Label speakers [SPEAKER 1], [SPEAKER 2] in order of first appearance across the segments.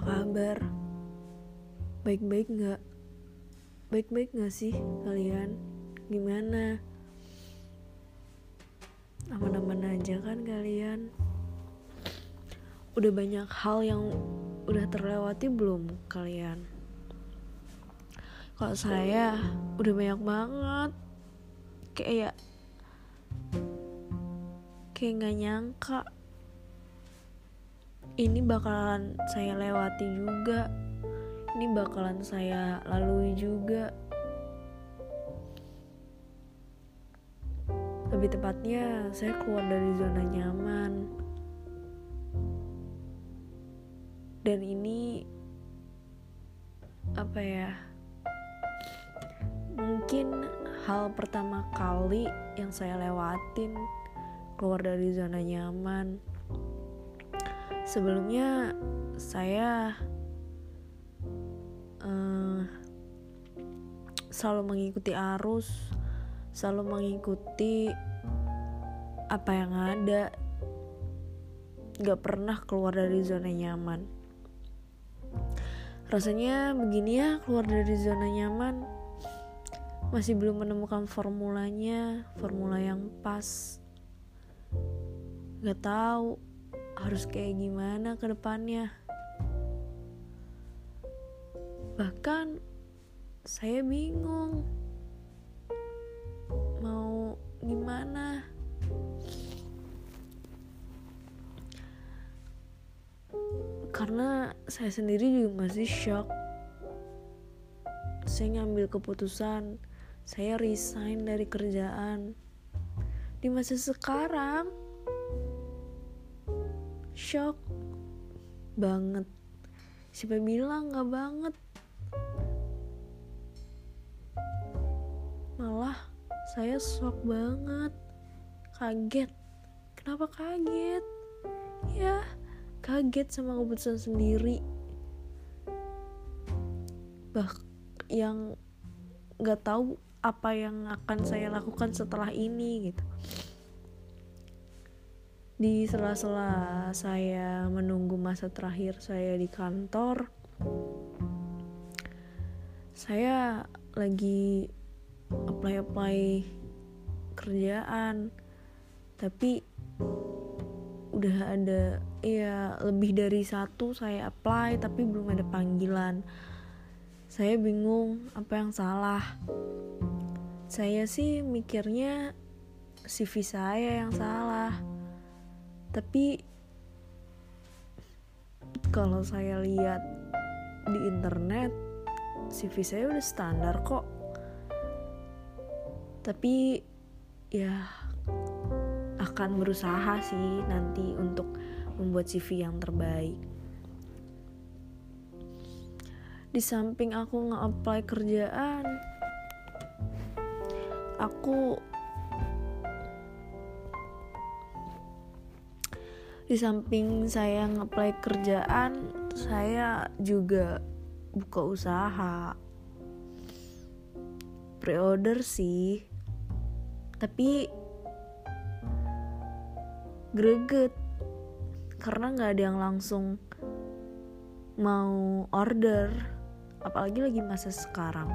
[SPEAKER 1] kabar? Baik-baik nggak? Baik-baik nggak sih kalian? Gimana? Aman-aman aja kan kalian? Udah banyak hal yang udah terlewati belum kalian? Kalau saya udah banyak banget kayak kayak nggak nyangka ini bakalan saya lewati juga. Ini bakalan saya lalui juga. Lebih tepatnya saya keluar dari zona nyaman. Dan ini apa ya mungkin hal pertama kali yang saya lewatin keluar dari zona nyaman sebelumnya saya uh, selalu mengikuti arus selalu mengikuti apa yang ada. Gak pernah keluar dari zona nyaman. Rasanya begini ya keluar dari zona nyaman. Masih belum menemukan formulanya formula yang pas. Gak tahu harus kayak gimana ke depannya. Bahkan saya bingung mau gimana. Karena saya sendiri juga masih shock. Saya ngambil keputusan, saya resign dari kerjaan. Di masa sekarang, shock banget. Siapa bilang nggak banget? Malah saya shock banget. Kaget. Kenapa kaget? Ya kaget sama keputusan sendiri. Bah yang nggak tahu apa yang akan saya lakukan setelah ini gitu di sela-sela saya menunggu masa terakhir saya di kantor saya lagi apply-apply kerjaan tapi udah ada ya lebih dari satu saya apply tapi belum ada panggilan. Saya bingung apa yang salah. Saya sih mikirnya CV saya yang salah tapi kalau saya lihat di internet CV saya udah standar kok. Tapi ya akan berusaha sih nanti untuk membuat CV yang terbaik. Di samping aku nge-apply kerjaan aku di samping saya ngeplay kerjaan saya juga buka usaha. Pre-order sih. Tapi greget. Karena nggak ada yang langsung mau order. Apalagi lagi masa sekarang.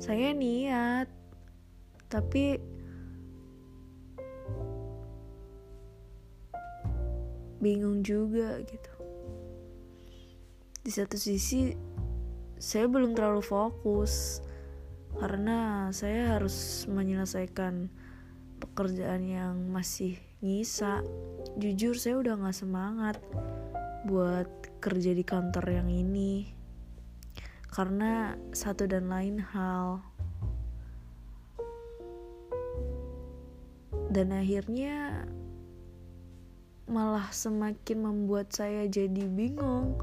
[SPEAKER 1] Saya niat. Tapi bingung juga gitu. Di satu sisi saya belum terlalu fokus karena saya harus menyelesaikan pekerjaan yang masih nyisa jujur saya udah gak semangat buat kerja di kantor yang ini karena satu dan lain hal. Dan akhirnya malah semakin membuat saya jadi bingung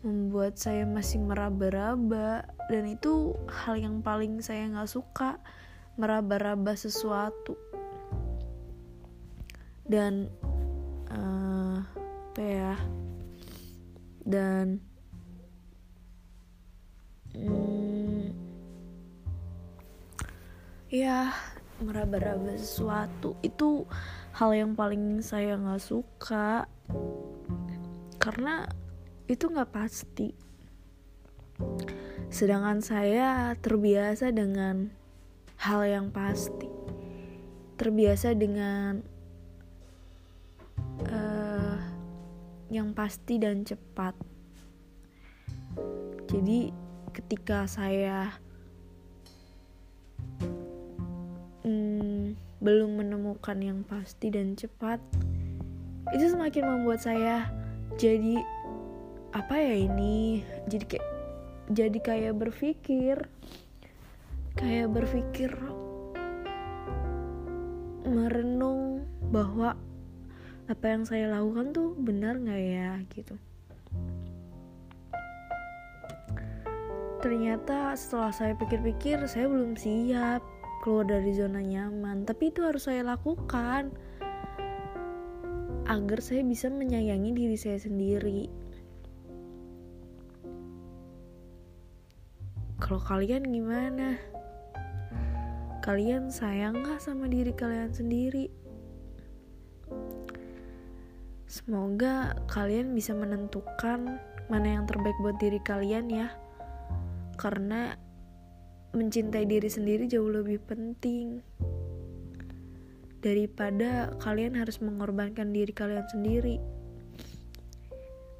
[SPEAKER 1] membuat saya masih meraba-raba dan itu hal yang paling saya nggak suka meraba-raba sesuatu. Dan uh, apa ya dan hmm, ya meraba-raba sesuatu itu hal yang paling saya nggak suka. Karena itu nggak pasti. Sedangkan saya terbiasa dengan hal yang pasti. Terbiasa dengan uh, yang pasti dan cepat. Jadi ketika saya belum menemukan yang pasti dan cepat itu semakin membuat saya jadi apa ya ini jadi kayak jadi kayak berpikir kayak berpikir merenung bahwa apa yang saya lakukan tuh benar nggak ya gitu. Ternyata setelah saya pikir-pikir saya belum siap keluar dari zona nyaman. Tapi itu harus saya lakukan agar saya bisa menyayangi diri saya sendiri. Kalau kalian gimana? Kalian sayang gak sama diri kalian sendiri? Semoga kalian bisa menentukan mana yang terbaik buat diri kalian ya. Karena mencintai diri sendiri jauh lebih penting daripada kalian harus mengorbankan diri kalian sendiri.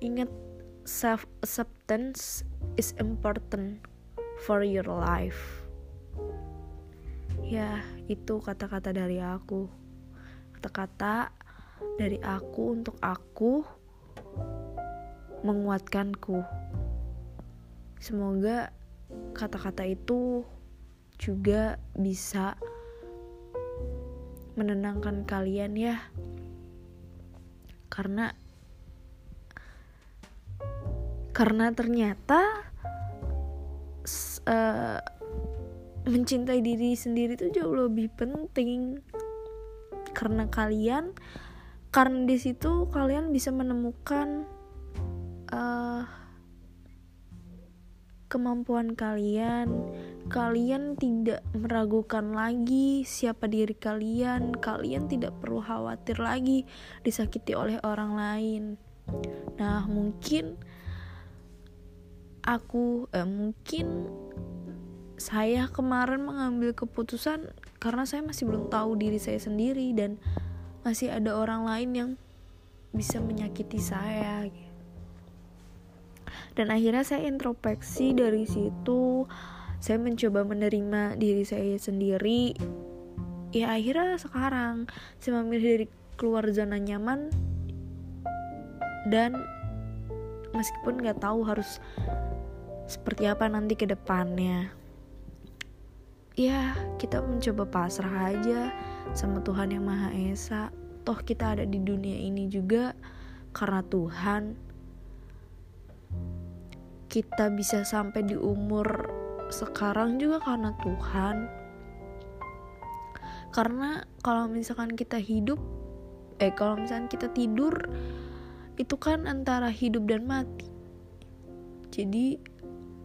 [SPEAKER 1] Ingat, self acceptance is important for your life. Ya, itu kata-kata dari aku. Kata-kata dari aku untuk aku menguatkanku. Semoga kata-kata itu juga bisa menenangkan kalian ya. Karena karena ternyata uh, mencintai diri sendiri itu jauh lebih penting. Karena kalian karena di situ kalian bisa menemukan kemampuan kalian. Kalian tidak meragukan lagi siapa diri kalian. Kalian tidak perlu khawatir lagi disakiti oleh orang lain. Nah, mungkin aku eh, mungkin saya kemarin mengambil keputusan karena saya masih belum tahu diri saya sendiri dan masih ada orang lain yang bisa menyakiti saya gitu dan akhirnya saya introspeksi dari situ. Saya mencoba menerima diri saya sendiri. Ya akhirnya sekarang saya memilih dari keluar zona nyaman dan meskipun nggak tahu harus seperti apa nanti ke depannya. Ya kita mencoba pasrah aja sama Tuhan yang Maha Esa. Toh kita ada di dunia ini juga karena Tuhan kita bisa sampai di umur sekarang juga karena Tuhan. Karena kalau misalkan kita hidup eh kalau misalkan kita tidur itu kan antara hidup dan mati. Jadi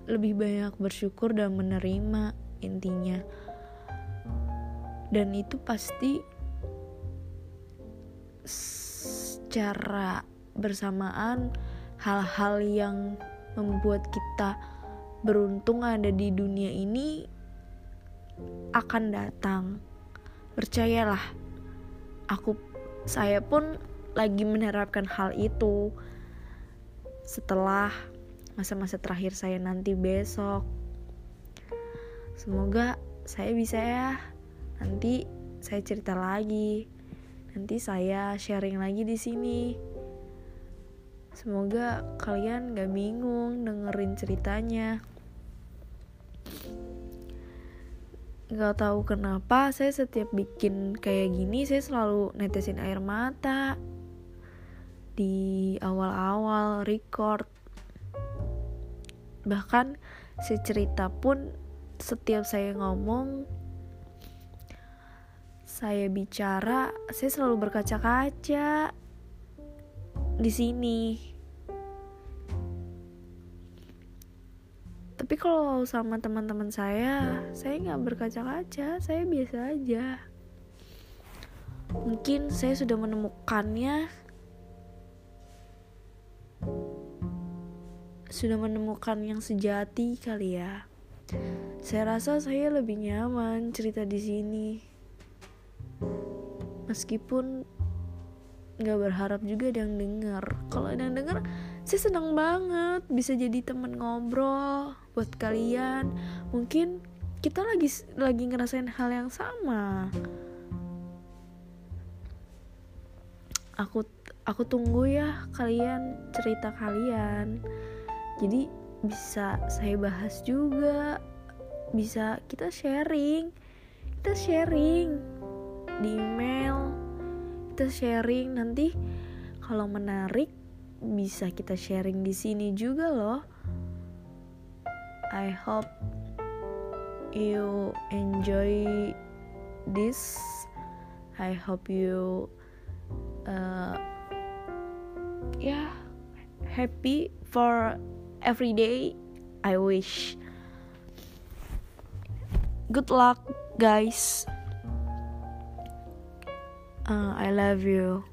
[SPEAKER 1] lebih banyak bersyukur dan menerima intinya. Dan itu pasti secara bersamaan hal-hal yang membuat kita beruntung ada di dunia ini akan datang. Percayalah, aku saya pun lagi menerapkan hal itu setelah masa-masa terakhir saya nanti besok. Semoga saya bisa ya. Nanti saya cerita lagi. Nanti saya sharing lagi di sini. Semoga kalian gak bingung dengerin ceritanya. Gak tahu kenapa saya setiap bikin kayak gini saya selalu netesin air mata di awal-awal record. Bahkan si cerita pun setiap saya ngomong saya bicara, saya selalu berkaca-kaca di sini. tapi kalau sama teman-teman saya saya nggak berkaca-kaca saya biasa aja. Mungkin saya sudah menemukannya. Sudah menemukan yang sejati kali ya. Saya rasa saya lebih nyaman cerita di sini. Meskipun nggak berharap juga ada yang denger. Kalau ada yang denger saya senang banget bisa jadi temen ngobrol buat kalian. Mungkin kita lagi lagi ngerasain hal yang sama. Aku aku tunggu ya kalian cerita kalian. Jadi bisa saya bahas juga. Bisa kita sharing. Kita sharing di email kita sharing nanti kalau menarik bisa kita sharing di sini juga loh. I hope you enjoy this. I hope you uh, yeah happy for every day. I wish. Good luck, guys. Uh, I love you.